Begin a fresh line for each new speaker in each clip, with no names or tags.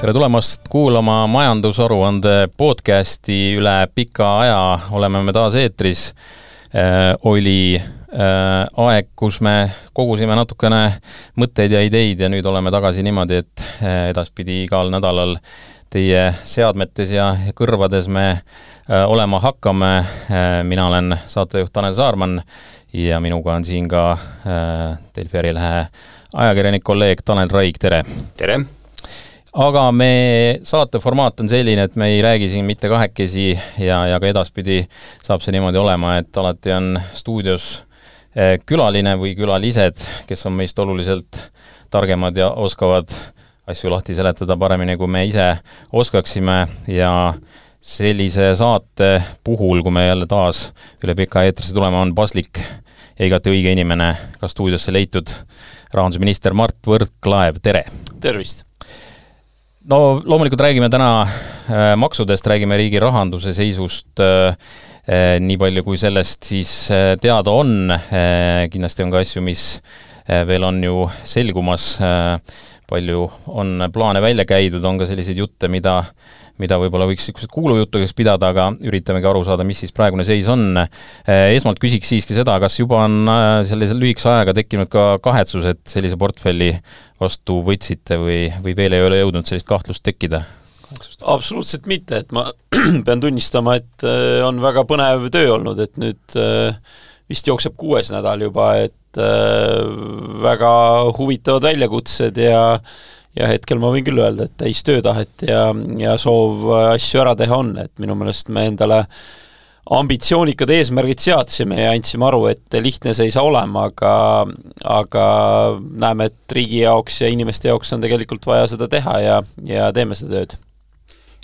tere tulemast kuulama majandusaruande podcasti üle pika aja oleme me taas eetris äh,. oli äh, aeg, kus me kogusime natukene mõtteid ja ideid ja nüüd oleme tagasi niimoodi, et äh, edaspidi igal nädalal teie seadmetes ja kõrvades me olema hakkame mina olen saatejuht Tanel Saarman ja minuga on siin ka Delfi ärilehe ajakirjanik, kolleeg Tanel Raig, tere!
tere!
Aga me, saate formaat on selline, et me ei räägi siin mitte kahekesi ja, ja ka edaspidi saab see niimoodi olema, et alati on stuudios eh, külaline või külalised, kes on meist oluliselt targemad ja oskavad asju lahti seletada paremini, kui me ise oskaksime ja sellise saate puhul, kui me jälle taas üle pika eetrisse tuleme, on paslik ja igati õige inimene ka stuudiosse leitud rahandusminister Mart Võrklaev, tere!
tervist!
No loomulikult räägime täna äh, maksudest, räägime riigi rahanduse seisust äh, äh, nii palju, kui sellest siis teada on. kindlasti on ka asju, mis veel on ju selgumas. palju on plaane välja käidud, on ka selliseid jutte, mida mida võib-olla võiks niisugused kuulujuttudeks pidada, aga üritamegi aru saada, mis siis praegune seis on. esmalt küsiks siiski seda, kas juba on sellise lühikese ajaga tekkinud ka kahetsus, et sellise portfelli vastu võtsite või, või veel ei ole jõudnud sellist kahtlust tekkida?
absoluutselt mitte, et ma pean tunnistama, et äh, on väga põnev töö olnud, et nüüd äh, vist jookseb kuues nädal juba, et äh, väga huvitavad väljakutsed ja ja hetkel ma võin küll öelda, et täis töötahet ja, ja soov asju ära teha on, et minu meelest me endale äh, ambitsioonikad eesmärgid seadsime ja andsime aru, et lihtne see ei saa olema, aga aga näeme, et riigi jaoks ja inimeste jaoks on tegelikult vaja seda teha ja, ja teeme seda tööd.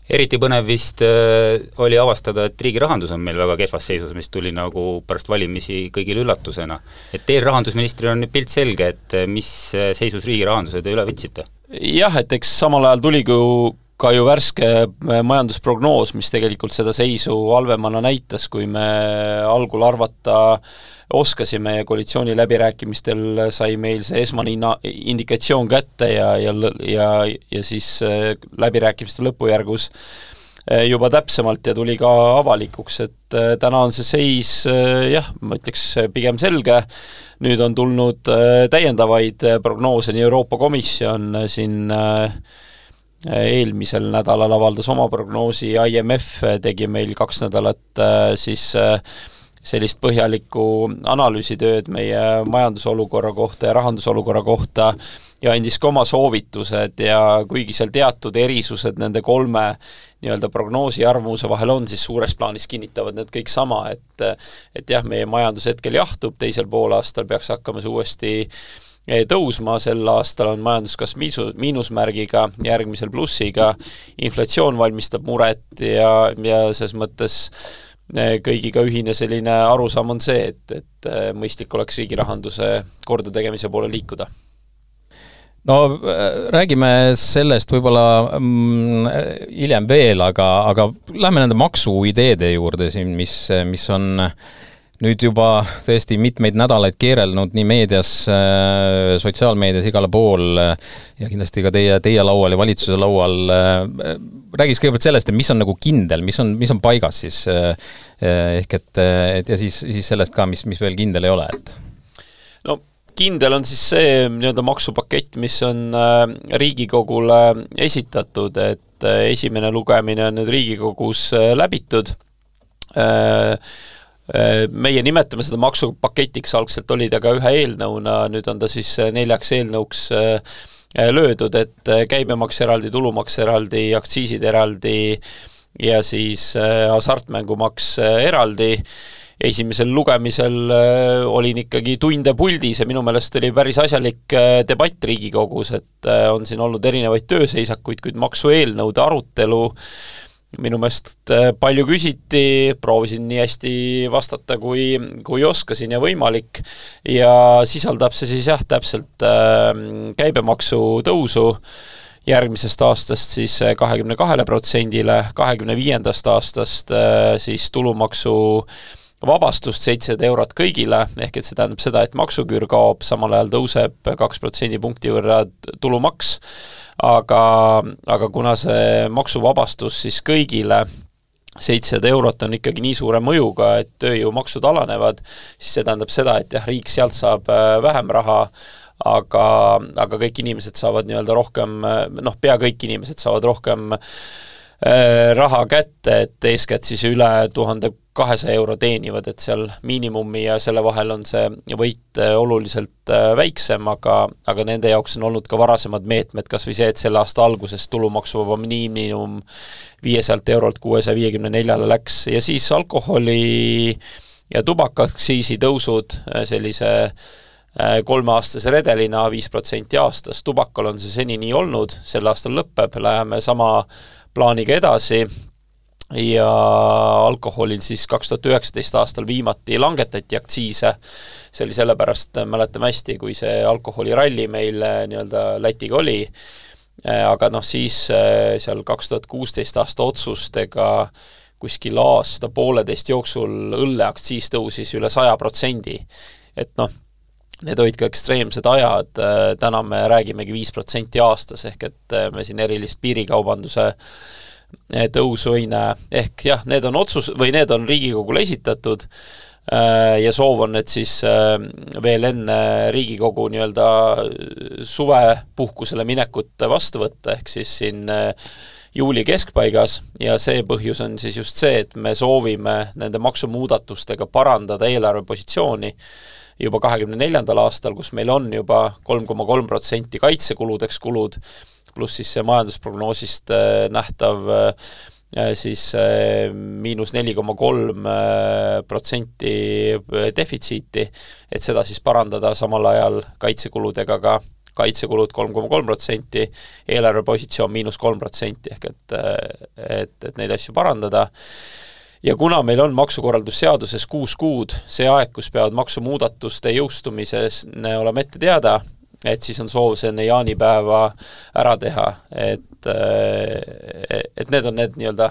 eriti põnev vist äh, oli avastada, et riigi rahandus on meil väga kehvas seisus, mis tuli nagu pärast valimisi kõigile üllatusena. et teil rahandusministril on nüüd pilt selge, et mis seisus riigi rahanduse te üle võtsite?
Jah, et eks samal ajal tuligi ju ka ju värske äh, majandusprognoos, mis tegelikult seda seisu halvemana näitas, kui me algul arvata oskasime ja koalitsiooniläbirääkimistel sai meil see esmane inna-, indikatsioon kätte ja, ja, ja, ja siis äh, läbirääkimiste lõpujärgus äh, juba täpsemalt ja tuli ka avalikuks, et täna on see seis jah, ma ütleks pigem selge, nüüd on tulnud täiendavaid prognoose, nii Euroopa Komisjon siin eelmisel nädalal avaldas oma prognoosi, IMF tegi meil kaks nädalat siis äh, sellist põhjalikku analüüsitööd meie majandusolukorra kohta ja rahandusolukorra kohta ja andis ka oma soovitused ja kuigi seal teatud erisused nende kolme nii-öelda prognoosi ja arvamuse vahel on, siis suures plaanis kinnitavad need kõik sama, et et jah, meie majandus hetkel jahtub, teisel poolaastal peaks hakkama see uuesti äh, tõusma, sel aastal on majanduskasv miisu, miinusmärgiga, järgmisel plussiga, inflatsioon valmistab muret ja, ja selles mõttes eh, kõigiga ühine selline arusaam on see, et, et eh, mõistlik oleks riigi rahanduse kordategemise poole liikuda.
No eh, räägime sellest võib-olla mm, hiljem veel, aga, aga lähme nende maksuideede juurde siin, mis, mis on nüüd juba tõesti mitmeid nädalaid keerelnud nii meedias, äh, sotsiaalmeedias, igale pool äh, ja kindlasti ka teie, teie laual ja valitsuse laual. Äh, räägiks kõigepealt sellest, et mis on nagu kindel, mis on, mis on paigas siis ehk et, et ja siis, siis sellest ka, mis, mis veel kindel ei ole, et
no kindel on siis see nii-öelda maksupakett, mis on Riigikogule esitatud, et esimene lugemine on nüüd Riigikogus läbitud Äh, meie nimetame seda maksupaketiks, algselt oli ta ka ühe eelnõuna, nüüd on ta siis äh, neljaks eelnõuks äh, löödud, et käibemaks eraldi, tulumaks eraldi, aktsiisid eraldi ja siis hasartmängumaks eraldi. esimesel lugemisel olin ikkagi tunde puldis ja minu meelest oli päris asjalik debatt Riigikogus, et on siin olnud erinevaid tööseisakuid, kuid maksueelnõude arutelu minu meelest äh, palju küsiti, proovisin nii hästi vastata, kui, kui oskasin ja võimalik, ja sisaldab see siis jah, täpselt äh, käibemaksu tõusu järgmisest aastast siis äh, kahekümne kahele protsendile, kahekümne viiendast aastast äh, siis tulumaksu vabastust, seitsesada eurot kõigile, ehk et see tähendab seda, et maksuküür kaob, samal ajal tõuseb kaks protsendipunkti võrra tulumaks, aga, aga kuna see maksuvabastus siis kõigile seitsesada eurot on ikkagi nii suure mõjuga, et tööjõumaksud alanevad, siis see tähendab seda, et jah, riik sealt saab äh, vähem raha, aga, aga kõik inimesed saavad nii-öelda rohkem, noh, pea kõik inimesed saavad rohkem äh, raha kätte, et eeskätt siis üle tuhande kahesaja euro teenivad, et seal miinimumi ja selle vahel on see võit äh, oluliselt äh, väiksem, aga, aga nende jaoks on olnud ka varasemad meetmed, kas või see, et selle aasta alguses tulumaksuvaba miinimum viiesajalt eurolt kuuesaja viiekümne neljale läks ja siis alkoholi ja tubakaaktsiisi tõusud sellise äh, Äh, kolmeaastase redelina viis protsenti aastas, tubakal on see seni nii olnud, sel aastal lõpeb, läheme sama plaaniga edasi. Ja alkoholil siis kaks tuhat üheksateist aastal viimati langetati aktsiise, see oli sellepärast, mäletame hästi, kui see alkoholiralli meil nii-öelda Lätiga oli, aga noh, siis seal kaks tuhat kuusteist aasta otsustega kuskil aasta-pooleteist jooksul õlleaktsiis tõusis üle saja protsendi. et noh, need olid ka ekstreemsed ajad, äh, täna me räägimegi viis protsenti aastas, ehk et äh, me siin erilist piirikaubanduse äh, tõusu ei näe. ehk jah, need on otsus, või need on Riigikogule esitatud ja soov on, et siis veel enne Riigikogu nii-öelda suvepuhkusele minekut vastu võtta, ehk siis siin juuli keskpaigas ja see põhjus on siis just see, et me soovime nende maksumuudatustega parandada eelarvepositsiooni juba kahekümne neljandal aastal, kus meil on juba kolm koma kolm protsenti kaitsekuludeks kulud, pluss siis see majandusprognoosist äh, nähtav äh, siis äh, miinus neli koma kolm protsenti defitsiiti, et seda siis parandada samal ajal kaitsekuludega ka kaitsekulud kolm koma kolm protsenti, eelarvepositsioon miinus kolm protsenti, ehk et, et, et neid asju parandada ja kuna meil on maksukorraldusseaduses kuus kuud, see aeg, kus peavad maksumuudatuste jõustumises olema ette teada, et siis on soov see enne jaanipäeva ära teha, et, et need on need nii-öelda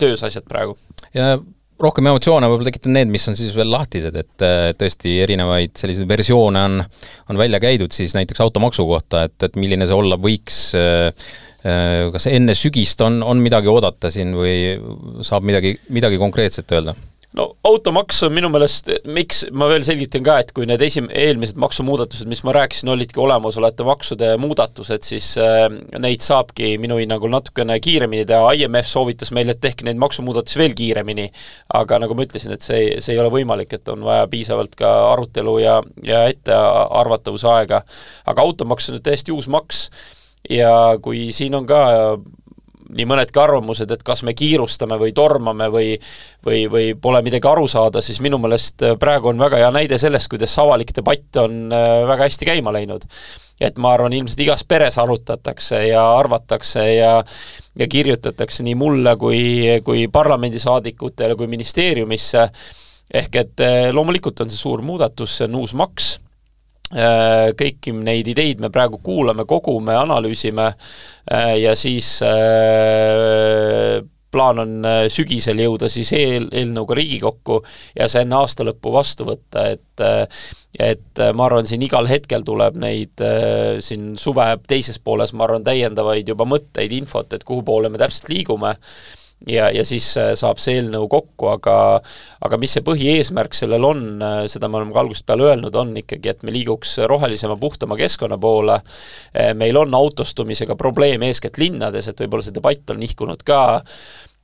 töös asjad praegu.
ja rohkem emotsioone võib-olla tekitavad need, mis on siis veel lahtised, et tõesti erinevaid selliseid versioone on, on välja käidud siis näiteks automaksu kohta, et, et milline see olla võiks Äh, kas enne sügist on, on midagi oodata siin või saab midagi, midagi konkreetset öelda?
no automaks on minu meelest, miks, ma veel selgitan ka, et kui need esim-, eelmised maksumuudatused, mis ma rääkisin, olidki olemasolevate maksude muudatused, siis äh, neid saabki minu hinnangul natukene kiiremini teha, IMF soovitas meile, et tehke neid maksumuudatusi veel kiiremini, aga nagu ma ütlesin, et see, see ei ole võimalik, et on vaja piisavalt ka arutelu ja, ja ettearvatavuse aega. aga automaks on nüüd täiesti uus maks ja kui siin on ka nii mõnedki arvamused, et kas me kiirustame või tormame või või, või pole midagi aru saada, siis minu meelest praegu on väga hea näide sellest, kuidas avalik debatt on äh, väga hästi käima läinud. et ma arvan, ilmselt igas peres arutatakse ja arvatakse ja ja kirjutatakse nii mulle kui, kui parlamendisaadikutele kui ministeeriumisse, ehk et äh, loomulikult on see suur muudatus, see on uus maks Äh, kõiki neid ideid me praegu kuulame, kogume, analüüsime äh, ja siis äh, plaan on sügisel jõuda siis eel, eelnõuga Riigikokku ja see enne aasta lõppu vastu võtta, et et ma arvan, siin igal hetkel tuleb neid siin suve teises pooles, ma arvan, täiendavaid juba mõtteid, infot, et kuhu poole me täpselt liigume ja, ja siis äh, saab see eelnõu kokku, aga aga mis see põhieesmärk sellel on, äh, seda me oleme ka algusest peale öelnud, on ikkagi, et me liiguks rohelisema, puhtama keskkonna poole, äh, meil on autostumisega probleem eeskätt linnades, et võib-olla see debatt on nihkunud ka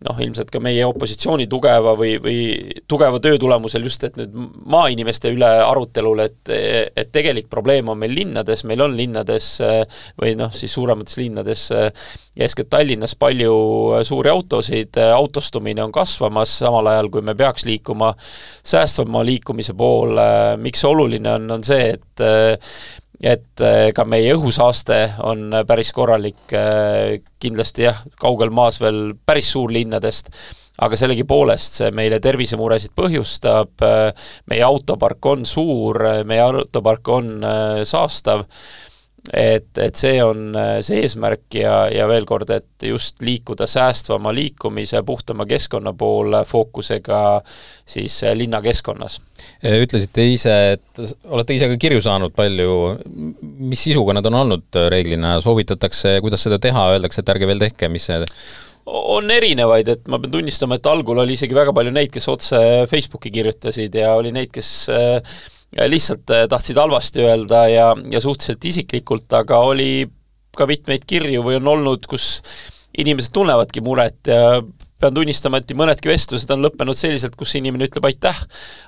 noh, ilmselt ka meie opositsiooni tugeva või, või tugeva töö tulemusel just, et nüüd maainimeste üle arutelul, et et tegelik probleem on meil linnades, meil on linnades või noh, siis suuremates linnades eeskätt Tallinnas palju suuri autosid, autostumine on kasvamas, samal ajal kui me peaks liikuma säästvama liikumise poole, miks see oluline on, on see, et et äh, ka meie õhusaaste on päris korralik, äh, kindlasti jah, kaugel maas veel päris suurlinnadest, aga sellegipoolest see meile tervisemuresid põhjustab, meie autopark on suur, meie autopark on saastav et, et see on see eesmärk ja, ja veel kord, et just liikuda säästvama liikumise, puhtama keskkonna poole fookusega siis linnakeskkonnas.
ütlesite ise, et olete ise ka kirju saanud palju, mis sisuga nad on olnud reeglina, soovitatakse, kuidas seda teha, öeldakse, et ärge veel tehke, mis see
on erinevaid, et ma pean tunnistama, et algul oli isegi väga palju neid, kes otse Facebooki kirjutasid ja oli neid, kes äh, lihtsalt äh, tahtsid halvasti öelda ja, ja suhteliselt isiklikult, aga oli ka mitmeid kirju või on olnud, kus inimesed tunnevadki muret ja pean tunnistama, et mõnedki vestlused on lõppenud selliselt, kus inimene ütleb aitäh,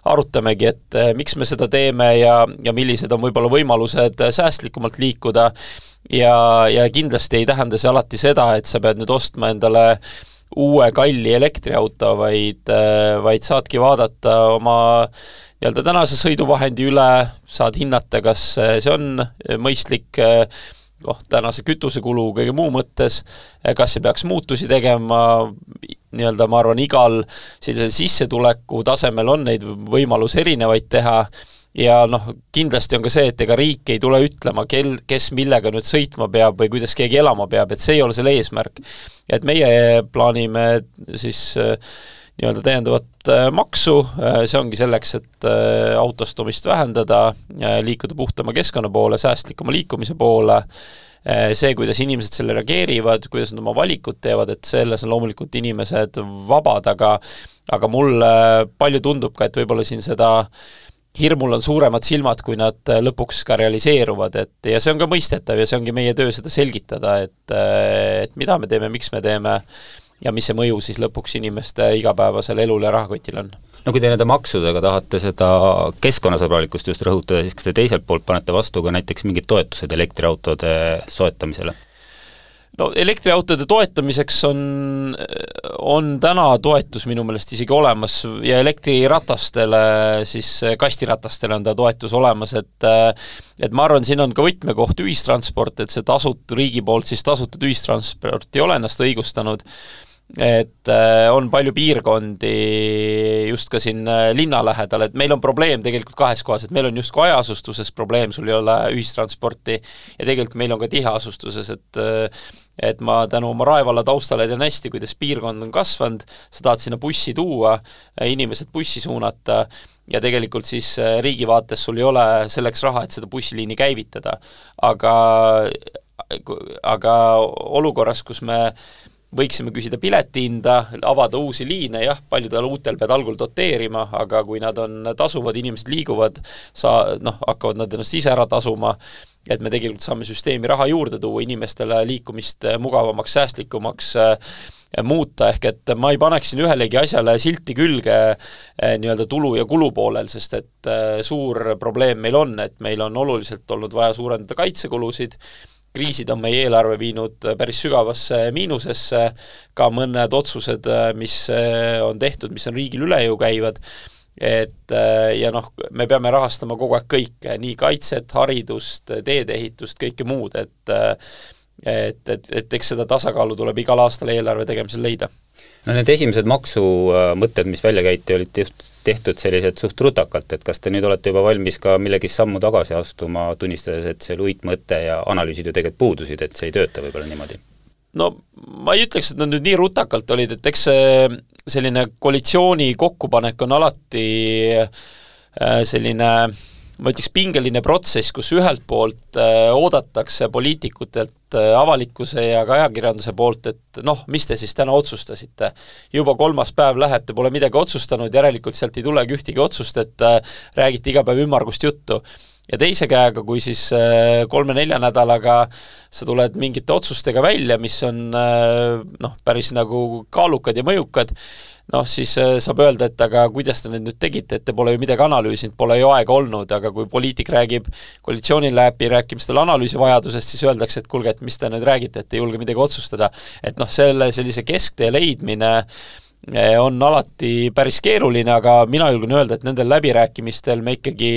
arutamegi, et eh, miks me seda teeme ja, ja millised on võib-olla võimalused säästlikumalt liikuda. Ja, ja kindlasti ei tähenda see alati seda, et sa pead nüüd ostma endale uue kalli elektriauto, vaid, eh, vaid saadki vaadata oma nii-öelda tänase sõiduvahendi üle, saad hinnata, kas see on mõistlik noh, tänase kütusekulu kõige muu mõttes, kas ei peaks muutusi tegema, nii-öelda ma arvan, igal sellisel sissetuleku tasemel on neid võimalusi erinevaid teha ja noh, kindlasti on ka see, et ega riik ei tule ütlema, kel, kes millega nüüd sõitma peab või kuidas keegi elama peab, et see ei ole selle eesmärk. et meie plaanime siis äh, nii-öelda täiendavat äh, maksu, äh, see ongi selleks, et äh, autostumist vähendada, liikuda puhtama keskkonna poole, säästlikuma liikumise poole, see, kuidas inimesed sellele reageerivad, kuidas nad oma valikud teevad, et selles on loomulikult inimesed vabad, aga aga mulle palju tundub ka, et võib-olla siin seda hirmul on suuremad silmad, kui nad lõpuks ka realiseeruvad, et ja see on ka mõistetav ja see ongi meie töö seda selgitada, et et mida me teeme, miks me teeme, ja mis see mõju siis lõpuks inimeste igapäevasele elule ja rahakotile on?
no kui te nende maksudega tahate seda keskkonnasõbralikkust just rõhutada, siis kas te teiselt poolt panete vastu ka näiteks mingid toetused elektriautode soetamisele?
No elektriautode toetamiseks on, on täna toetus minu meelest isegi olemas ja elektriratastele, siis kastiratastele on ta toetus olemas, et et ma arvan, siin on ka võtmekoht ühistransport, et see tasut-, riigi poolt siis tasutud ühistransport ei ole ennast õigustanud. Et äh, on palju piirkondi just ka siin linna lähedal, et meil on probleem tegelikult kahes kohas, et meil on justkui hajaasustuses probleem, sul ei ole ühistransporti ja tegelikult meil on ka tiheasustuses, et et ma tänu oma Rae valla taustale tean hästi, kuidas piirkond on kasvanud, sa tahad sinna bussi tuua, inimesed bussi suunata ja tegelikult siis riigi vaates sul ei ole selleks raha, et seda bussiliini käivitada. aga aga olukorras, kus me võiksime küsida piletihinda, avada uusi liine, jah, paljudel uutel pead algul doteerima, aga kui nad on tasuvad, inimesed liiguvad, sa-, noh, hakkavad nad ennast ise ära tasuma, et me tegelikult saame süsteemi raha juurde tuua, inimestele liikumist mugavamaks, säästlikumaks äh, muuta, ehk et ma ei paneks siin ühelegi asjale silti külge äh, nii-öelda tulu ja kulu poolel, sest et suur probleem meil on, et meil on oluliselt olnud vaja suurendada kaitsekulusid, kriisid on meie eelarve viinud päris sügavasse miinusesse, ka mõned otsused, mis eh, on tehtud, mis on riigil üle jõu käivad, et eh, ja noh, me peame rahastama kogu aeg kõike, nii kaitset, haridust, teedeehitust, kõike muud, et eh, et, et, et eks seda tasakaalu tuleb igal aastal eelarve tegemisel leida
no need esimesed maksumõtted, mis välja käiti, olid tehtud selliselt suht rutakalt, et kas te nüüd olete juba valmis ka millegist sammu tagasi astuma, tunnistades, et see uitmõte ja analüüsid ju tegelikult puudusid, et see ei tööta võib-olla niimoodi?
no ma ei ütleks, et nad nüüd nii rutakalt olid, et eks see selline koalitsiooni kokkupanek on alati äh, selline ma ütleks, pingeline protsess, kus ühelt poolt äh, oodatakse poliitikutelt äh,, avalikkuse ja ka ajakirjanduse poolt, et noh, mis te siis täna otsustasite. juba kolmas päev läheb, te pole midagi otsustanud, järelikult sealt ei tulegi ühtegi otsust, et räägite iga päev ümmargust juttu. Ja teise käega, kui siis äh, kolme-nelja nädalaga sa tuled mingite otsustega välja, mis on äh, noh, päris nagu kaalukad ja mõjukad, noh, siis äh, saab öelda, et aga kuidas te need nüüd tegite, et te pole ju midagi analüüsinud, pole ju aega olnud, aga kui poliitik räägib koalitsiooniläbirääkimistel analüüsi vajadusest, siis öeldakse, et kuulge, et mis te nüüd räägite, et ei julge midagi otsustada. et noh, selle sellise kesktee leidmine on alati päris keeruline, aga mina julgen öelda, et nendel läbirääkimistel me ikkagi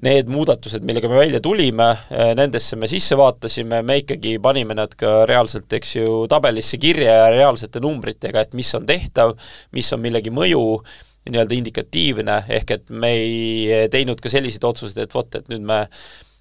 need muudatused, millega me välja tulime, eh, nendesse me sisse vaatasime, me ikkagi panime nad ka reaalselt, eks ju, tabelisse kirja ja reaalsete numbritega, et mis on tehtav, mis on millegi mõju, nii-öelda indikatiivne, ehk et me ei teinud ka selliseid otsuseid, et vot, et nüüd me Äh,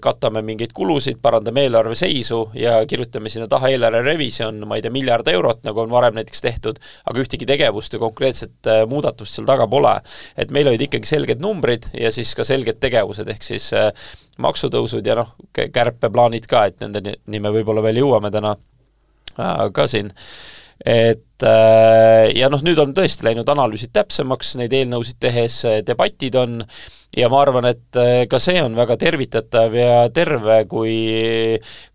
katame mingeid kulusid, parandame eelarve seisu ja kirjutame sinna taha eelarve revisjon, ma ei tea, miljard eurot, nagu on varem näiteks tehtud, aga ühtegi tegevust ja konkreetset äh, muudatust seal taga pole. et meil olid ikkagi selged numbrid ja siis ka selged tegevused, ehk siis äh, maksutõusud ja noh, kärpeplaanid ka, et nendeni me võib-olla veel jõuame täna ka siin et ja noh, nüüd on tõesti läinud analüüsid täpsemaks, neid eelnõusid tehes debatid on ja ma arvan, et äh, ka see on väga tervitatav ja terve, kui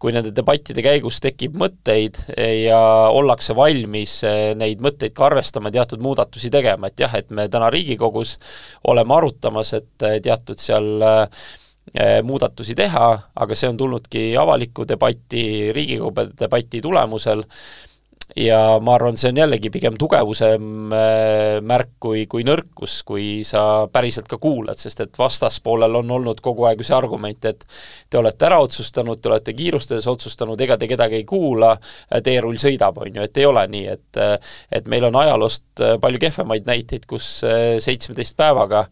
kui nende debattide käigus tekib mõtteid ja ollakse valmis äh, neid mõtteid ka arvestama, teatud muudatusi tegema, et jah, et me täna Riigikogus oleme arutamas, et äh, teatud seal muudatusi teha, aga see on tulnudki avaliku debati, Riigikogu debati tulemusel ja ma arvan, see on jällegi pigem tugevuse äh, märk kui, kui nõrkus, kui sa päriselt ka kuulad, sest et vastaspoolel on olnud kogu aeg ju see argument, et te olete ära otsustanud, te olete kiirustades otsustanud, ega te kedagi ei kuula, teerull sõidab, on ju, et ei ole nii, et et meil on ajaloost palju kehvemaid näiteid, kus seitsmeteist päevaga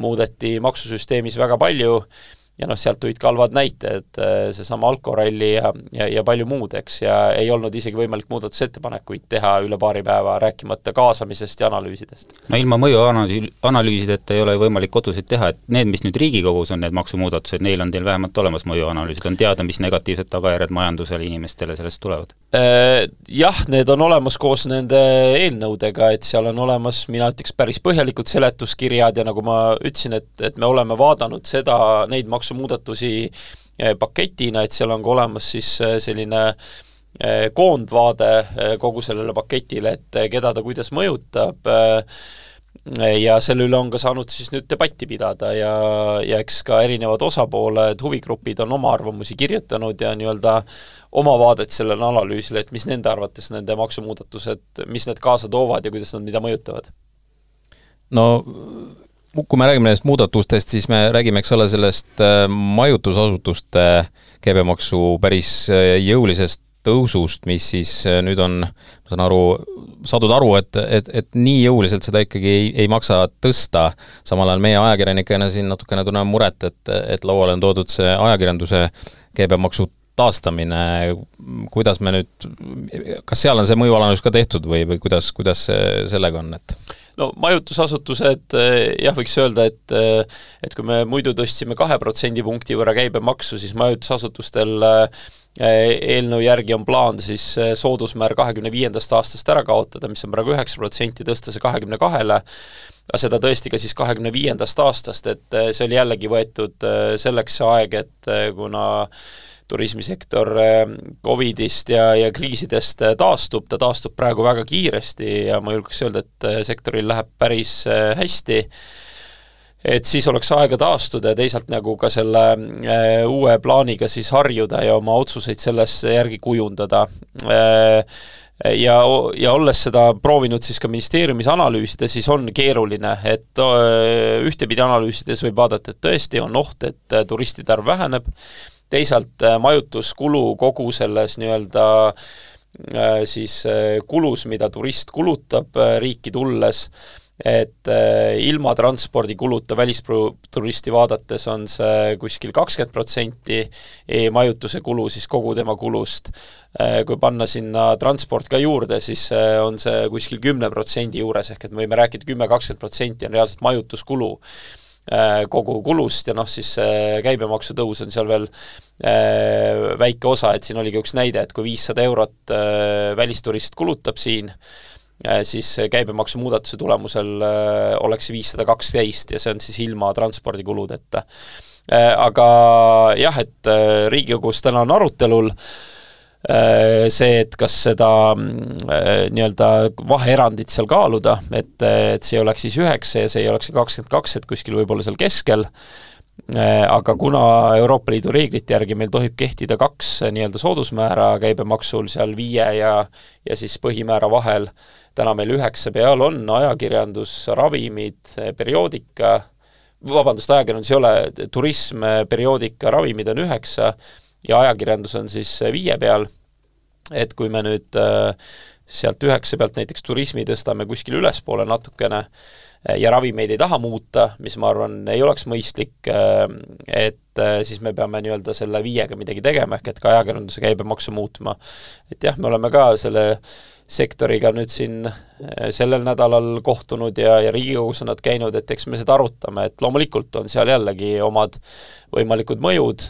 muudeti maksusüsteemis väga palju, ja noh, sealt tulid ka halvad näited, äh, seesama alkoralli ja, ja, ja palju muud, eks, ja ei olnud isegi võimalik muudatusettepanekuid teha üle paari päeva, rääkimata kaasamisest ja analüüsidest.
no ilma mõjuanalüüsi, analüüsideta ei ole võimalik otsuseid teha, et need, mis nüüd Riigikogus on, need maksumuudatused, neil on teil vähemalt olemas mõjuanalüüsid, on teada, mis negatiivsed tagajärjed majandusele, inimestele sellest tulevad?
Äh, jah, need on olemas koos nende eelnõudega, et seal on olemas, mina ütleks, päris põhjalikud seletuskirjad ja nagu ma ütlesin, et, et me oleme vaadanud seda, neid maksumuudatusi eh, paketina, et seal on ka olemas siis eh, selline koondvaade kogu sellele paketile, et keda ta kuidas mõjutab, ja selle üle on ka saanud siis nüüd debatti pidada ja, ja eks ka erinevad osapooled, huvigrupid on oma arvamusi kirjutanud ja nii-öelda oma vaadet sellele analüüsile, et mis nende arvates nende maksumuudatused, mis need kaasa toovad ja kuidas nad mida mõjutavad?
no kui me räägime nendest muudatustest, siis me räägime, eks ole, sellest äh, majutusasutuste käibemaksu päris äh, jõulisest tõusust, mis siis äh, nüüd on, ma saan aru, saadud aru, et, et, et nii jõuliselt seda ikkagi ei, ei maksa tõsta, samal ajal meie ajakirjanikena siin natukene tunneme muret, et, et lauale on toodud see ajakirjanduse käibemaksu taastamine, kuidas me nüüd, kas seal on see mõjuanalüüs ka tehtud või, või kuidas, kuidas sellega on, et?
No majutusasutused jah, võiks öelda, et et kui me muidu tõstsime kahe protsendipunkti võrra käibemaksu, siis majutusasutustel eh, eelnõu järgi on plaan siis soodusmäär kahekümne viiendast aastast ära kaotada, mis on praegu üheksa protsenti, tõsta see kahekümne kahele, aga seda tõesti ka siis kahekümne viiendast aastast, et see oli jällegi võetud selleks aeg, et kuna turismisektor Covidist ja, ja kriisidest taastub, ta taastub praegu väga kiiresti ja ma julgeks öelda, et sektoril läheb päris hästi, et siis oleks aega taastuda ja teisalt nagu ka selle uue plaaniga siis harjuda ja oma otsuseid selles järgi kujundada. Ja, ja olles seda proovinud siis ka ministeeriumis analüüsida, siis on keeruline, et ühtepidi analüüsides võib vaadata, et tõesti on oht, et turistide arv väheneb, teisalt äh, majutuskulu kogu selles nii-öelda äh, siis äh, kulus, mida turist kulutab riiki tulles, et ilma transpordikuluta välisturisti vaadates on see kuskil kakskümmend protsenti e-majutuse kulu siis kogu tema kulust. Kui panna sinna transport ka juurde, siis on see kuskil kümne protsendi juures, ehk et me võime rääkida kümme, kakskümmend protsenti on reaalselt majutuskulu Äh, kogu kulust ja noh, siis käibemaksu tõus on seal veel äh, väike osa, et siin oligi üks näide, et kui viissada eurot äh, välisturist kulutab siin, siis käibemaksu muudatuse tulemusel oleks viissada kaksteist ja see on siis ilma transpordikuludeta. Aga jah, et Riigikogus täna on arutelul äh, Äh, see, et kas seda äh, nii-öelda vaheerandit seal kaaluda, et, et see oleks siis üheksa ja see ei oleks kakskümmend kaks, et kuskil võib-olla seal keskel, äh, aga kuna Euroopa Liidu reeglite järgi meil tohib kehtida kaks nii-öelda soodusmäära käibemaksul seal viie ja, ja siis põhimäära vahel, täna meil üheksa peal on ajakirjandus, ravimid, perioodika, vabandust, ajakirjandus ei ole, turism, perioodika, ravimid on üheksa ja ajakirjandus on siis viie peal, et kui me nüüd äh, sealt üheksa pealt näiteks turismi tõstame kuskile ülespoole natukene, ja ravimeid ei taha muuta, mis ma arvan, ei oleks mõistlik, et siis me peame nii-öelda selle viiega midagi tegema, ehk et ka ajakirjanduse käibemaksu muutma. et jah, me oleme ka selle sektoriga nüüd siin sellel nädalal kohtunud ja, ja Riigikogus on nad käinud, et eks me seda arutame, et loomulikult on seal jällegi omad võimalikud mõjud,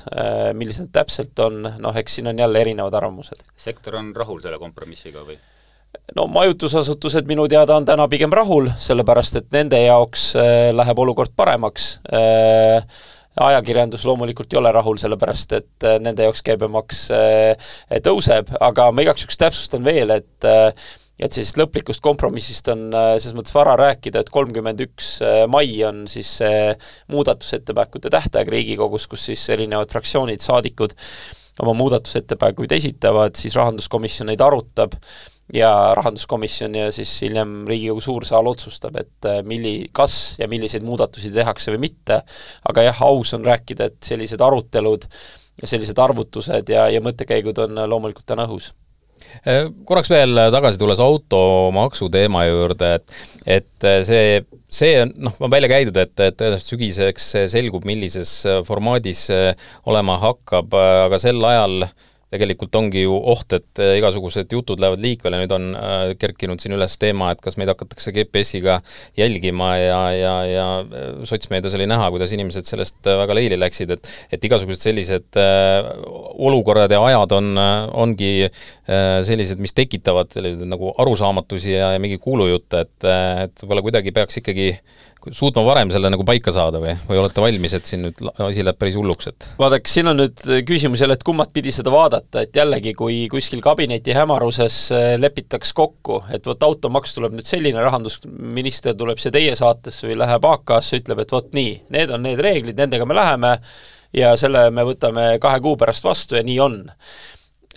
millised täpselt on, noh, eks siin on jälle erinevad arvamused.
sektor on rahul selle kompromissiga või?
No majutusasutused minu teada on täna pigem rahul, sellepärast et nende jaoks äh, läheb olukord paremaks. Äh,, ajakirjandus loomulikult ei ole rahul, sellepärast et äh, nende jaoks käibemaks tõuseb, aga ma igaks juhuks täpsustan veel, et et sellisest lõplikust kompromissist on selles mõttes vara rääkida, et kolmkümmend üks mai on siis see muudatusettepanekute tähtaeg Riigikogus, kus siis erinevad fraktsioonid, saadikud oma muudatusettepanekuid esitavad, siis rahanduskomisjon neid arutab ja rahanduskomisjon ja siis hiljem Riigikogu suur saal otsustab, et äh, milli-, kas ja milliseid muudatusi tehakse või mitte, aga jah, aus on rääkida, et sellised arutelud ja sellised arvutused ja, ja mõttekäigud on loomulikult täna õhus.
Äh, korraks veel tagasi tulles automaksu teema juurde, et et see, see on noh, on välja käidud, et, et tõenäoliselt sügiseks selgub, millises formaadis olema hakkab, aga sel ajal äh, tegelikult ongi ju oht, et äh, igasugused jutud lähevad liikvele, nüüd on äh, kerkinud siin üles teema, et kas meid hakatakse GPS-iga jälgima ja, ja, ja äh, sotsmeedias oli näha, kuidas inimesed sellest väga leili läksid, et et igasugused sellised olukorrad ja ajad on, ongi sellised, mis tekitavad nagu arusaamatusi ja, ja mingi kuulujutte, et, et võib-olla kuidagi peaks ikkagi suutma varem selle nagu paika saada või, või olete valmis, et siin nüüd asi läheb päris hulluks, et?
vaadake, siin on nüüd küsimus jälle, et kummat pidi seda vaadata, et jällegi, kui kuskil kabineti hämaruses äh, lepitaks kokku, et vot automaks tuleb nüüd selline, rahandusminister tuleb siia teie saatesse või läheb AK-sse, ütleb, et vot nii, need on need reeglid, nendega me läheme ja selle me võtame kahe kuu pärast vastu ja nii on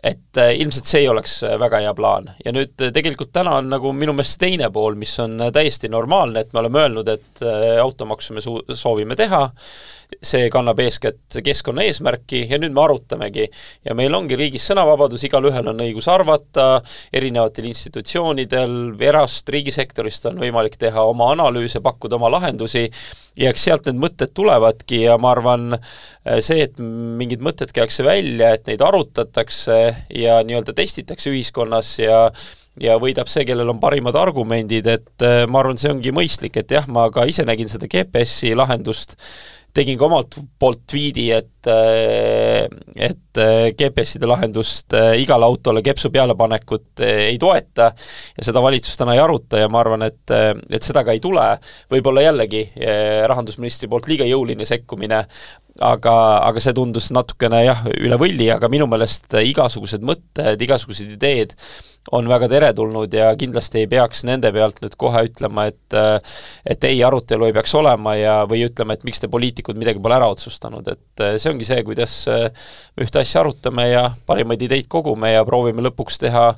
et äh, ilmselt see ei oleks äh, väga hea plaan. ja nüüd äh, tegelikult täna on nagu minu meelest teine pool, mis on täiesti normaalne, et me oleme öelnud, et automaksu me su-, soovime teha, see kannab eeskätt keskkonna eesmärki ja nüüd me arutamegi. ja meil ongi riigis sõnavabadus, igalühel on õigus arvata, erinevatel institutsioonidel, erast, riigisektorist on võimalik teha oma analüüse, pakkuda oma lahendusi ja eks sealt need mõtted tulevadki ja ma arvan, see, et mingid mõtted käiakse välja, et neid arutatakse ja nii-öelda testitakse ühiskonnas ja ja võidab see, kellel on parimad argumendid, et ma arvan, see ongi mõistlik, et jah, ma ka ise nägin seda GPS-i lahendust tegin ka omalt poolt tweet'i, et äh, et äh, GPS-ide lahendust äh, igale autole kepsu pealepanekut ei toeta ja seda valitsus täna ei aruta ja ma arvan, et, et seda ka ei tule. võib-olla jällegi rahandusministri poolt liiga jõuline sekkumine, aga, aga see tundus natukene jah, üle võlli, aga minu meelest igasugused mõtted, igasugused ideed on väga teretulnud ja kindlasti ei peaks nende pealt nüüd kohe ütlema, et et ei, arutelu ei peaks olema ja, või ütlema, et miks te poliitikud midagi pole ära otsustanud, et see ongi see, kuidas me ühte asja arutame ja parimaid ideid kogume ja proovime lõpuks teha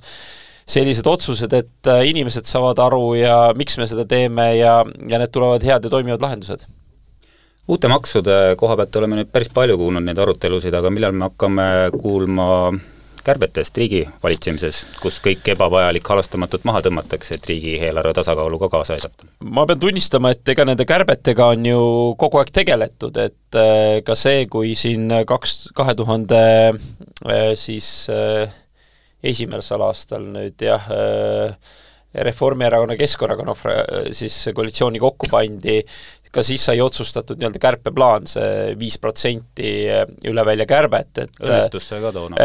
sellised otsused, et inimesed saavad aru ja miks me seda teeme ja, ja need tulevad head ja toimivad lahendused
uute maksude koha pealt oleme nüüd päris palju kuulnud neid arutelusid, aga millal me hakkame kuulma kärbetest riigi valitsemises, kus kõik ebavajalik halastamatult maha tõmmatakse, et riigieelarve tasakaaluga kaasa aidata?
ma pean tunnistama, et ega nende kärbetega on ju kogu aeg tegeletud, et äh, ka see, kui siin kaks, kahe tuhande äh, siis äh, esimesel aastal nüüd jah, Reformierakonna, Keskerakonna siis koalitsiooni kokku pandi, ka siis sai otsustatud nii-öelda kärpeplaan see, viis protsenti üle välja kärbet, et
õnnestus see ka toona?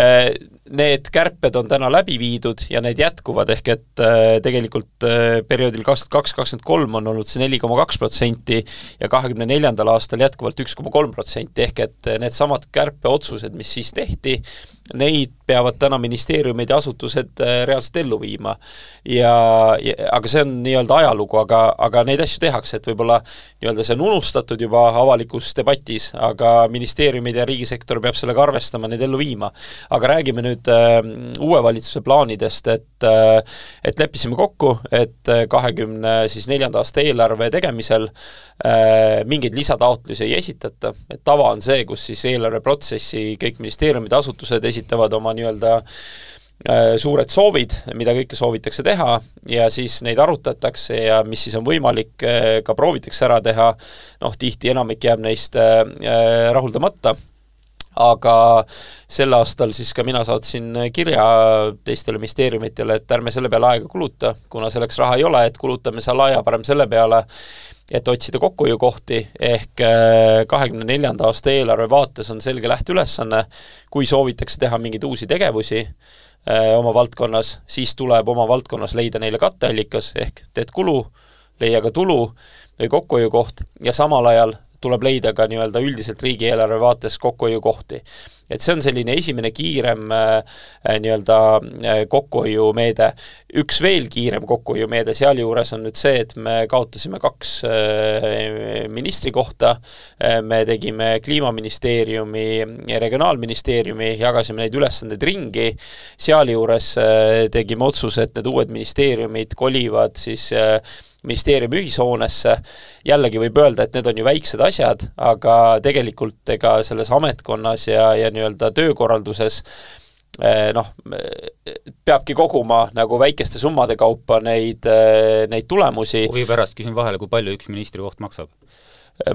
Äh, need kärped on täna läbi viidud ja need jätkuvad, ehk et äh, tegelikult äh, perioodil kaks tuhat kaks, kakskümmend kolm on olnud see neli koma kaks protsenti ja kahekümne neljandal aastal jätkuvalt üks koma kolm protsenti, ehk et needsamad kärpeotsused, mis siis tehti, neid peavad täna ministeeriumid ja asutused reaalselt ellu viima. ja, ja aga see on nii-öelda ajalugu, aga, aga neid asju tehakse, et võib-olla nii-öelda see on unustatud juba avalikus debatis, aga ministeeriumid ja riigisektor peab sellega arvestama, neid ellu viima. aga räägime nüüd äh, uue valitsuse plaanidest, et äh, et leppisime kokku, et äh, kahekümne siis neljanda aasta eelarve tegemisel äh, mingeid lisataotlusi ei esitata, et tava on see, kus siis eelarveprotsessi kõik ministeeriumid, asutused esitavad oma nii-öelda suured soovid, mida kõike soovitakse teha ja siis neid arutatakse ja mis siis on võimalik, ka proovitakse ära teha, noh, tihti enamik jääb neist rahuldamata aga sel aastal siis ka mina saatsin kirja teistele ministeeriumitele, et ärme selle peale aega kuluta, kuna selleks raha ei ole, et kulutame seal aja parem selle peale, et otsida kokkuhoiukohti, ehk äh, kahekümne neljanda aasta eelarve vaates on selge lähteülesanne, kui soovitakse teha mingeid uusi tegevusi äh, oma valdkonnas, siis tuleb oma valdkonnas leida neile katteallikas, ehk teed kulu, leia ka tulu või kokkuhoiukoht. Ja samal ajal tuleb leida ka nii-öelda üldiselt riigieelarve vaates kokkuhoiukohti. et see on selline esimene kiirem äh, nii-öelda äh, kokkuhoiumeede. üks veel kiirem kokkuhoiumeede sealjuures on nüüd see, et me kaotasime kaks äh, ministrikohta me tegime Kliimaministeeriumi ja Regionaalministeeriumi, jagasime neid ülesandeid ringi, sealjuures tegime otsuse, et need uued ministeeriumid kolivad siis ministeeriumi ühishoonesse, jällegi võib öelda, et need on ju väiksed asjad, aga tegelikult ega selles ametkonnas ja, ja nii-öelda töökorralduses eh, noh, peabki koguma nagu väikeste summade kaupa neid, eh, neid tulemusi.
huvi pärast küsin vahele, kui palju üks ministrikoht maksab?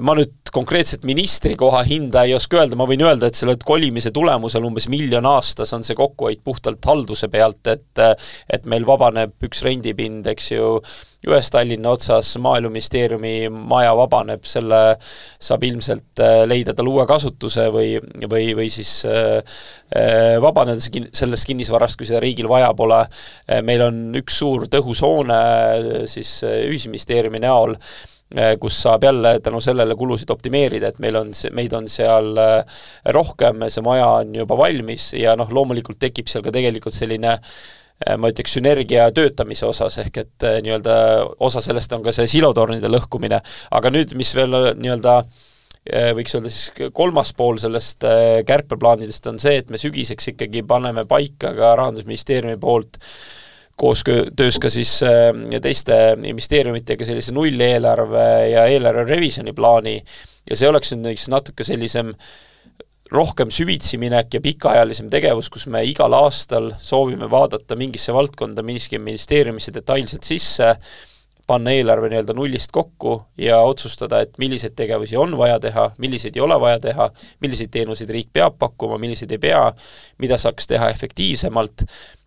Ma nüüd konkreetselt ministrikoha hinda ei oska öelda, ma võin öelda, et selle kolimise tulemusel umbes miljon aastas on see kokkuhoid puhtalt halduse pealt, et et meil vabaneb üks rendipind, eks ju, ühes Tallinna otsas Maaeluministeeriumi maja vabaneb, selle saab ilmselt äh, leida tal uue kasutuse või, või, või siis äh, äh, vabaneda sellest kinnisvarast, kui seda riigil vaja pole. meil on üks suur tõhus hoone siis Ühisministeeriumi näol, kus saab jälle tänu sellele kulusid optimeerida, et meil on, meid on seal äh, rohkem, see maja on juba valmis ja noh, loomulikult tekib seal ka tegelikult selline äh, ma ütleks, sünergia töötamise osas, ehk et nii-öelda osa sellest on ka see silotornide lõhkumine, aga nüüd, mis veel nii-öelda võiks öelda siis kolmas pool sellest kärpeplaanidest on see, et me sügiseks ikkagi paneme paika ka Rahandusministeeriumi poolt äh, koostöös ka siis äh, teiste ministeeriumitega sellise nulleelarve ja eelarve revisjoni plaani. Ja see oleks nüüd näiteks natuke sellisem rohkem süvitsi minek ja pikaajalisem tegevus, kus me igal aastal soovime vaadata mingisse valdkonda, mingisse ministeeriumisse detailselt sisse, panna eelarve nii-öelda nullist kokku ja otsustada, et milliseid tegevusi on vaja teha, milliseid ei ole vaja teha, milliseid teenuseid riik peab pakkuma, milliseid ei pea, mida saaks teha efektiivsemalt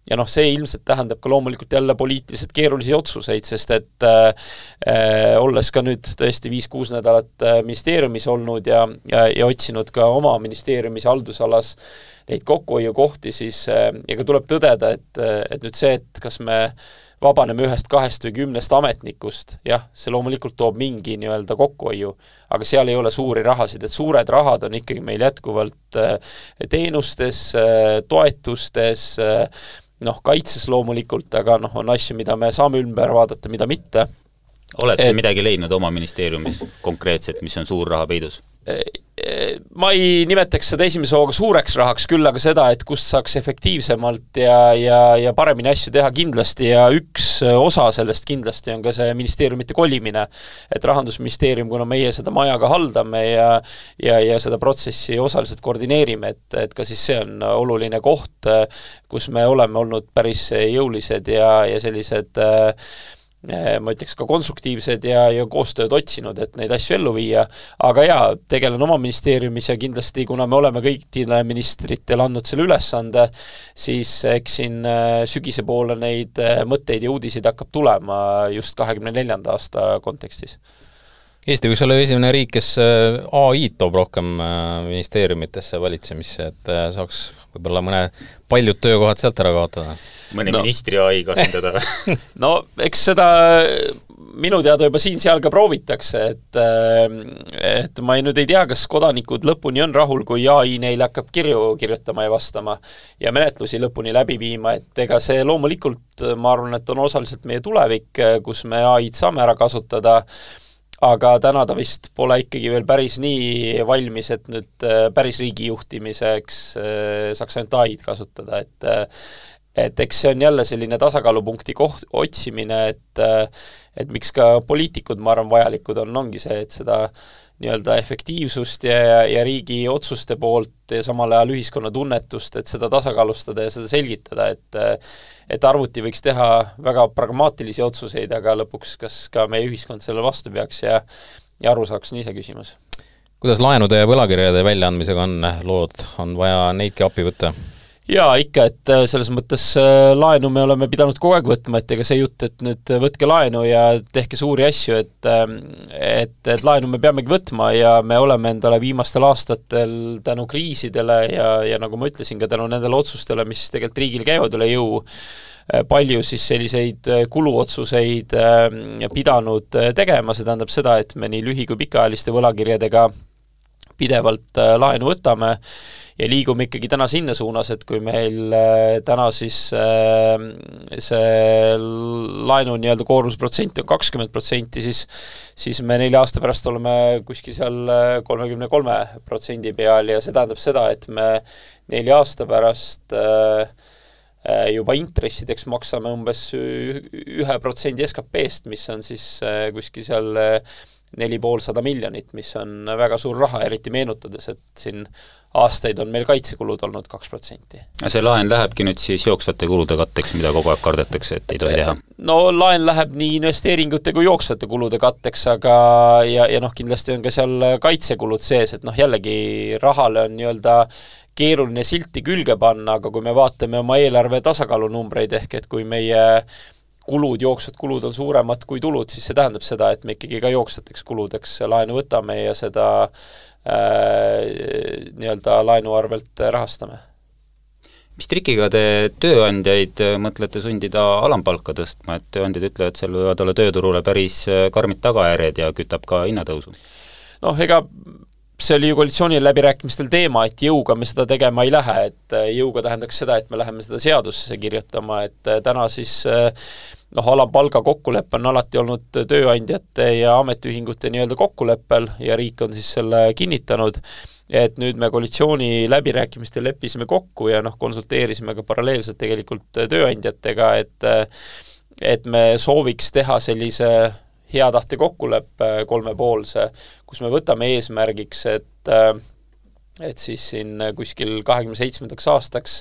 ja noh, see ilmselt tähendab ka loomulikult jälle poliitiliselt keerulisi otsuseid, sest et äh, äh, olles ka nüüd tõesti viis-kuus nädalat äh, ministeeriumis olnud ja, ja, ja otsinud ka oma ministeeriumis haldusalas neid kokkuhoiukohti, siis äh, ega tuleb tõdeda, et, et nüüd see, et kas me vabaneme ühest, kahest või kümnest ametnikust, jah, see loomulikult toob mingi nii-öelda kokkuhoiu, aga seal ei ole suuri rahasid, et suured rahad on ikkagi meil jätkuvalt äh, teenustes, äh, toetustes, noh, kaitses loomulikult, aga noh, on asju, mida me saame ümber vaadata, mida mitte.
olete et... midagi leidnud oma ministeeriumis konkreetset, mis on suur raha peidus?
Ma ei nimetaks seda esimese hooga suureks rahaks, küll aga seda, et kust saaks efektiivsemalt ja, ja, ja paremini asju teha kindlasti ja üks osa sellest kindlasti on ka see ministeeriumite kolimine. et Rahandusministeerium, kuna meie seda maja ka haldame ja ja, ja seda protsessi osaliselt koordineerime, et, et ka siis see on oluline koht, kus me oleme olnud päris jõulised ja, ja sellised äh, ma ütleks ka konstruktiivsed ja, ja koostööd otsinud, et neid asju ellu viia, aga jaa, tegelen oma ministeeriumis ja kindlasti, kuna me oleme kõikidele ministritele andnud selle ülesande, siis eks siin eh, sügise poole neid mõtteid ja uudiseid hakkab tulema just kahekümne neljanda aasta kontekstis
Eesti võiks olla esimene riik, kes ai-d toob rohkem ministeeriumitesse valitsemisse, et saaks võib-olla mõne, paljud töökohad sealt ära kaotada
mõne no. ministri ai-ga asendada
no eks seda minu teada juba siin-seal ka proovitakse, et et ma ei, nüüd ei tea, kas kodanikud lõpuni on rahul, kui ai neile hakkab kirju kirjutama ja vastama ja menetlusi lõpuni läbi viima, et ega see loomulikult, ma arvan, et on osaliselt meie tulevik, kus me ai-d saame ära kasutada, aga täna ta vist pole ikkagi veel päris nii valmis, et nüüd päris riigi juhtimiseks saaks ainult ai-d kasutada, et et eks see on jälle selline tasakaalupunkti koht, otsimine, et et miks ka poliitikud, ma arvan, vajalikud on, ongi see, et seda nii-öelda efektiivsust ja, ja, ja riigi otsuste poolt ja samal ajal ühiskonna tunnetust, et seda tasakaalustada ja seda selgitada, et et arvuti võiks teha väga pragmaatilisi otsuseid, aga lõpuks kas ka meie ühiskond sellele vastu peaks ja ja aru saaks, on iseküsimus.
kuidas laenude ja võlakirjade väljaandmisega on lood, on vaja neidki appi võtta?
Jaa, ikka, et äh, selles mõttes äh, laenu me oleme pidanud kogu aeg võtma, et ega see jutt, et nüüd võtke laenu ja tehke suuri asju, et ähm, et, et laenu me peamegi võtma ja me oleme endale viimastel aastatel tänu kriisidele ja, ja nagu ma ütlesin, ka tänu nendele otsustele, mis tegelikult riigil käivad üle jõu, äh, palju siis selliseid kuluotsuseid ähm, pidanud tegema, see tähendab seda, et me nii lühi- kui pikaajaliste võlakirjadega pidevalt laenu võtame ja liigume ikkagi täna sinna suunas, et kui meil äh, täna siis äh, see laenu nii-öelda koormusprotsent on kakskümmend protsenti, siis siis me nelja aasta pärast oleme kuskil seal äh, kolmekümne kolme protsendi peal ja see tähendab seda, et me nelja aasta pärast juba intressideks maksame umbes ühe protsendi SKP-st, mis on siis kuskil seal neli poolsada miljonit, mis on väga suur raha, eriti meenutades, et siin aastaid on meil kaitsekulud olnud kaks protsenti.
see laen lähebki nüüd siis jooksvate kulude katteks, mida kogu aeg kardetakse, et ei tohi teha?
no laen läheb nii investeeringute kui jooksvate kulude katteks, aga ja, ja noh, kindlasti on ka seal kaitsekulud sees, et noh, jällegi rahale on nii-öelda keeruline silti külge panna, aga kui me vaatame oma eelarve tasakaalunumbreid, ehk et kui meie kulud, jooksvad kulud on suuremad kui tulud, siis see tähendab seda, et me ikkagi ka jooksvateks kuludeks laenu võtame ja seda äh, nii-öelda laenu arvelt rahastame.
mis trikiga te tööandjaid mõtlete sundida alampalka tõstma, et tööandjad ütlevad, seal võivad olla tööturule päris karmid tagajärjed ja kütab ka hinnatõusu?
noh, ega see oli ju koalitsiooni läbirääkimistel teema, et jõuga me seda tegema ei lähe, et äh, jõuga tähendaks seda, et me läheme seda seadusesse kirjutama, et äh, täna siis äh, noh, alampalga kokkulepe on alati olnud tööandjate ja ametiühingute nii-öelda kokkuleppel ja riik on siis selle kinnitanud, et nüüd me koalitsiooni läbirääkimistel leppisime kokku ja noh, konsulteerisime ka paralleelselt tegelikult tööandjatega, et et me sooviks teha sellise hea tahte kokkuleppe kolmepoolse, kus me võtame eesmärgiks, et et siis siin kuskil kahekümne seitsmendaks aastaks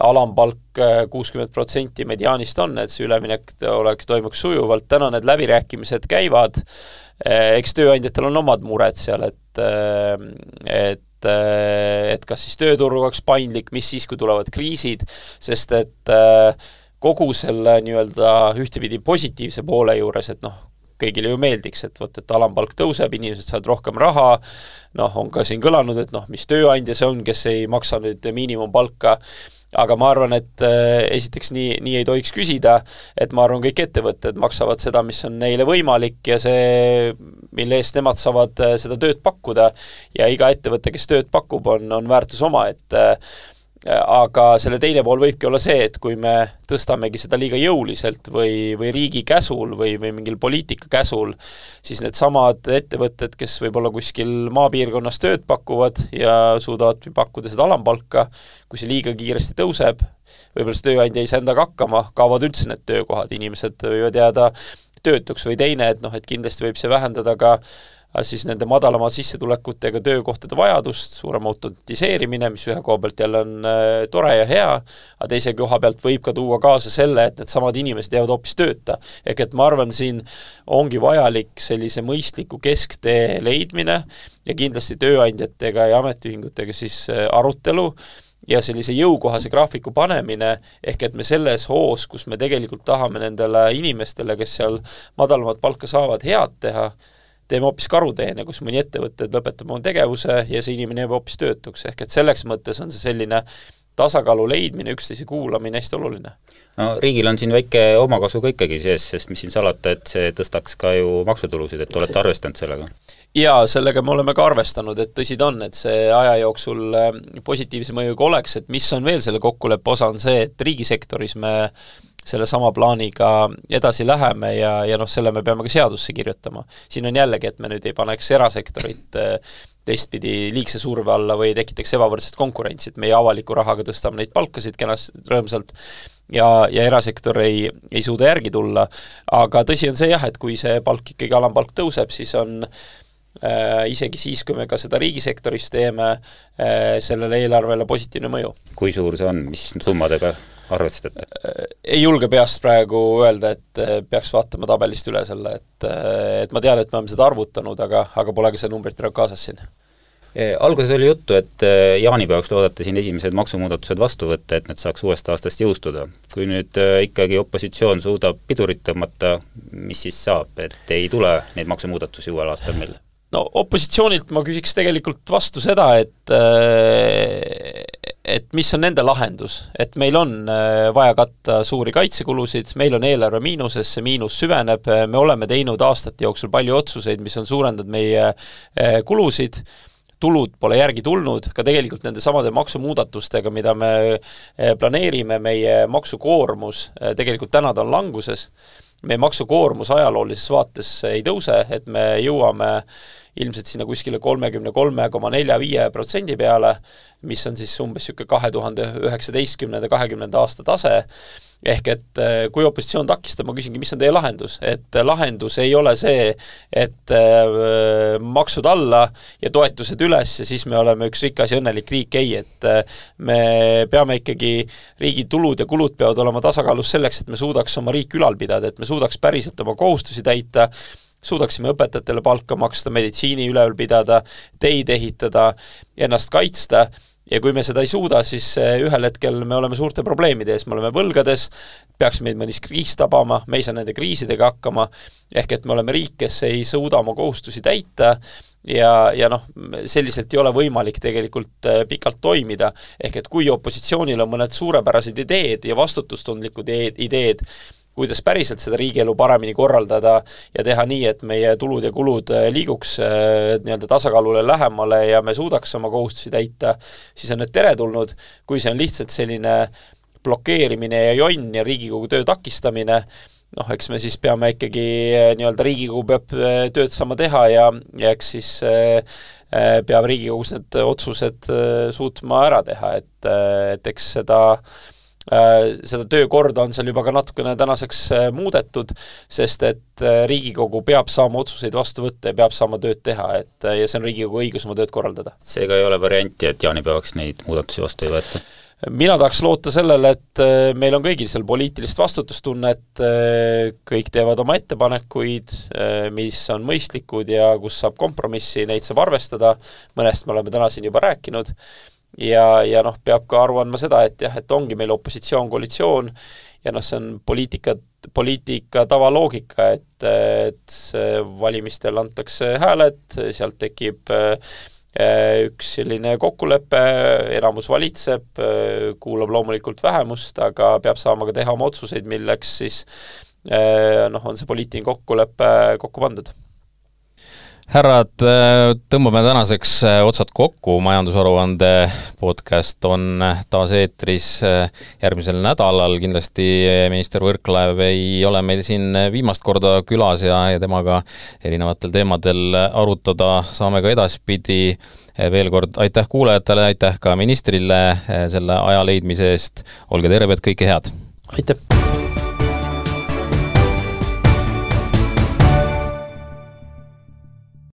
alampalk kuuskümmend protsenti mediaanist on, et see üleminek oleks, toimuks sujuvalt, täna need läbirääkimised käivad, eks tööandjatel on omad mured seal, et et et kas siis tööturg oleks paindlik, mis siis, kui tulevad kriisid, sest et kogu selle nii-öelda ühtepidi positiivse poole juures, et noh, kõigile ju meeldiks, et vot, et alampalk tõuseb, inimesed saavad rohkem raha, noh, on ka siin kõlanud, et noh, mis tööandja see on, kes ei maksa nüüd miinimumpalka, aga ma arvan, et äh, esiteks nii, nii ei tohiks küsida, et ma arvan, kõik ettevõtted maksavad seda, mis on neile võimalik ja see, mille eest nemad saavad äh, seda tööd pakkuda. Ja iga ettevõte, kes tööd pakub, on, on väärtus oma, et äh, aga selle teine pool võibki olla see, et kui me tõstamegi seda liiga jõuliselt või, või riigi käsul või, või mingil poliitika käsul, siis needsamad ettevõtted, kes võib-olla kuskil maapiirkonnas tööd pakuvad ja suudavad pakkuda seda alampalka, kui see liiga kiiresti tõuseb, võib-olla see tööandja ei saa endaga hakkama, kaovad üldse need töökohad, inimesed võivad jääda töötuks või teine, et noh, et kindlasti võib see vähendada ka siis nende madalama sissetulekutega töökohtade vajadust, suurem automatiseerimine, mis ühe koha pealt jälle on äh, tore ja hea, aga teise koha pealt võib ka tuua kaasa selle, et needsamad inimesed jäävad hoopis tööta. ehk et ma arvan, siin ongi vajalik sellise mõistliku kesktee leidmine ja kindlasti tööandjatega ja ametiühingutega siis äh, arutelu, ja sellise jõukohase graafiku panemine, ehk et me selles hoos, kus me tegelikult tahame nendele inimestele, kes seal madalamat palka saavad, head teha, teeme hoopis karuteene, kus mõni ettevõte lõpetab oma tegevuse ja see inimene jääb hoopis töötuks, ehk et selleks mõttes on see selline tasakaalu leidmine, üksteise kuulamine hästi oluline.
no riigil on siin väike omakasu ka ikkagi sees, sest mis siin salata, et see tõstaks ka ju maksutulusid, et olete arvestanud sellega?
jaa, sellega me oleme ka arvestanud, et tõsi ta on, et see aja jooksul äh, positiivse mõjuga oleks, et mis on veel selle kokkuleppe osa, on see, et riigisektoris me sellesama plaaniga edasi läheme ja, ja noh, selle me peame ka seadusse kirjutama. siin on jällegi, et me nüüd ei paneks erasektorit äh, teistpidi liigse surve alla või tekitaks ebavõrdset konkurentsi, et meie avaliku rahaga tõstame neid palkasid kenasti, rõõmsalt, ja, ja erasektor ei, ei suuda järgi tulla, aga tõsi on see jah, et kui see palk ikkagi, alampalk tõuseb, siis on isegi siis, kui me ka seda riigisektoris teeme, sellele eelarvele positiivne mõju.
kui suur see on, mis summadega arvestate?
ei julge peast praegu öelda, et peaks vaatama tabelist üle selle, et et ma tean, et me oleme seda arvutanud, aga, aga pole ka seda numbrit praegu kaasas siin
Eh, alguses oli juttu, et eh, jaanipäevaks loodate siin esimesed maksumuudatused vastu võtta, et need saaks uuest aastast jõustuda. kui nüüd eh, ikkagi opositsioon suudab pidurit tõmmata, mis siis saab, et ei tule neid maksumuudatusi uuel aastal meil?
no opositsioonilt ma küsiks tegelikult vastu seda, et et mis on nende lahendus, et meil on vaja katta suuri kaitsekulusid, meil on eelarve miinuses, see miinus süveneb, me oleme teinud aastate jooksul palju otsuseid, mis on suurendanud meie kulusid, tulud pole järgi tulnud, ka tegelikult nende samade maksumuudatustega, mida me planeerime, meie maksukoormus tegelikult täna ta on languses, meie maksukoormus ajaloolises vaates ei tõuse, et me jõuame ilmselt sinna kuskile kolmekümne kolme koma nelja viie protsendi peale, mis on siis umbes niisugune kahe tuhande üheksateistkümnenda, kahekümnenda aasta tase, ehk et äh, kui opositsioon takistab, ma küsingi, mis on teie lahendus, et äh, lahendus ei ole see, et äh, maksud alla ja toetused üles ja siis me oleme üks rikas ja õnnelik riik, ei, et me peame ikkagi, riigi tulud ja kulud peavad olema tasakaalus selleks, et me suudaks oma riiki ülal pidada, et me suudaks päriselt oma kohustusi täita, suudaksime õpetajatele palka maksta, meditsiini üleval pidada, teid ehitada, ennast kaitsta ja kui me seda ei suuda, siis eh, ühel hetkel me oleme suurte probleemide ees, me oleme võlgades, peaks meid mõni kriis tabama, me ei saa nende kriisidega hakkama, ehk et me oleme riik, kes ei suuda oma kohustusi täita ja, ja noh, selliselt ei ole võimalik tegelikult eh, pikalt toimida, ehk et kui opositsioonil on mõned suurepärased ideed ja vastutustundlikud ideed, kuidas päriselt seda riigielu paremini korraldada ja teha nii, et meie tulud ja kulud äh, liiguks äh, nii-öelda tasakaalule lähemale ja me suudaks oma kohustusi täita, siis on need teretulnud, kui see on lihtsalt selline blokeerimine ja jonn ja Riigikogu töö takistamine, noh, eks me siis peame ikkagi äh, nii-öelda, Riigikogu peab tööd saama teha ja, ja eks siis peab Riigikogus need otsused suutma ära teha, et, et eks seda äh, Äh, seda töökorda on seal juba ka natukene tänaseks äh, muudetud, sest et äh, Riigikogu peab saama otsuseid vastu võtta ja peab saama tööd teha, et ja see on Riigikogu õigus oma tööd korraldada.
seega ei ole varianti, et jaanipäevaks neid muudatusi vastu ei võeta?
mina tahaks loota sellele, et meil on kõigil seal poliitilist vastutustunnet, kõik teevad oma ettepanekuid, mis on mõistlikud ja kus saab kompromissi, neid saab arvestada, mõnest me oleme täna siin juba rääkinud ja, ja noh, peab ka aru andma seda, et jah, et ongi meil opositsioon, koalitsioon ja noh, see on poliitika, poliitika tavaloogika, et, et valimistel antakse hääled, sealt tekib äh, üks selline kokkulepe, enamus valitseb, kuulab loomulikult vähemust, aga peab saama ka teha oma otsuseid, milleks siis äh, noh, on see poliitiline kokkulepe kokku pandud
härrad, äh, tõmbame tänaseks äh, otsad kokku, majandusaruande podcast on äh, taas eetris järgmisel nädalal, kindlasti minister Võrklaev ei ole meil siin viimast korda külas ja, ja temaga erinevatel teemadel arutada saame ka edaspidi. veel kord aitäh kuulajatele, aitäh ka ministrile selle aja leidmise eest, olge terved, kõike head!
aitäh!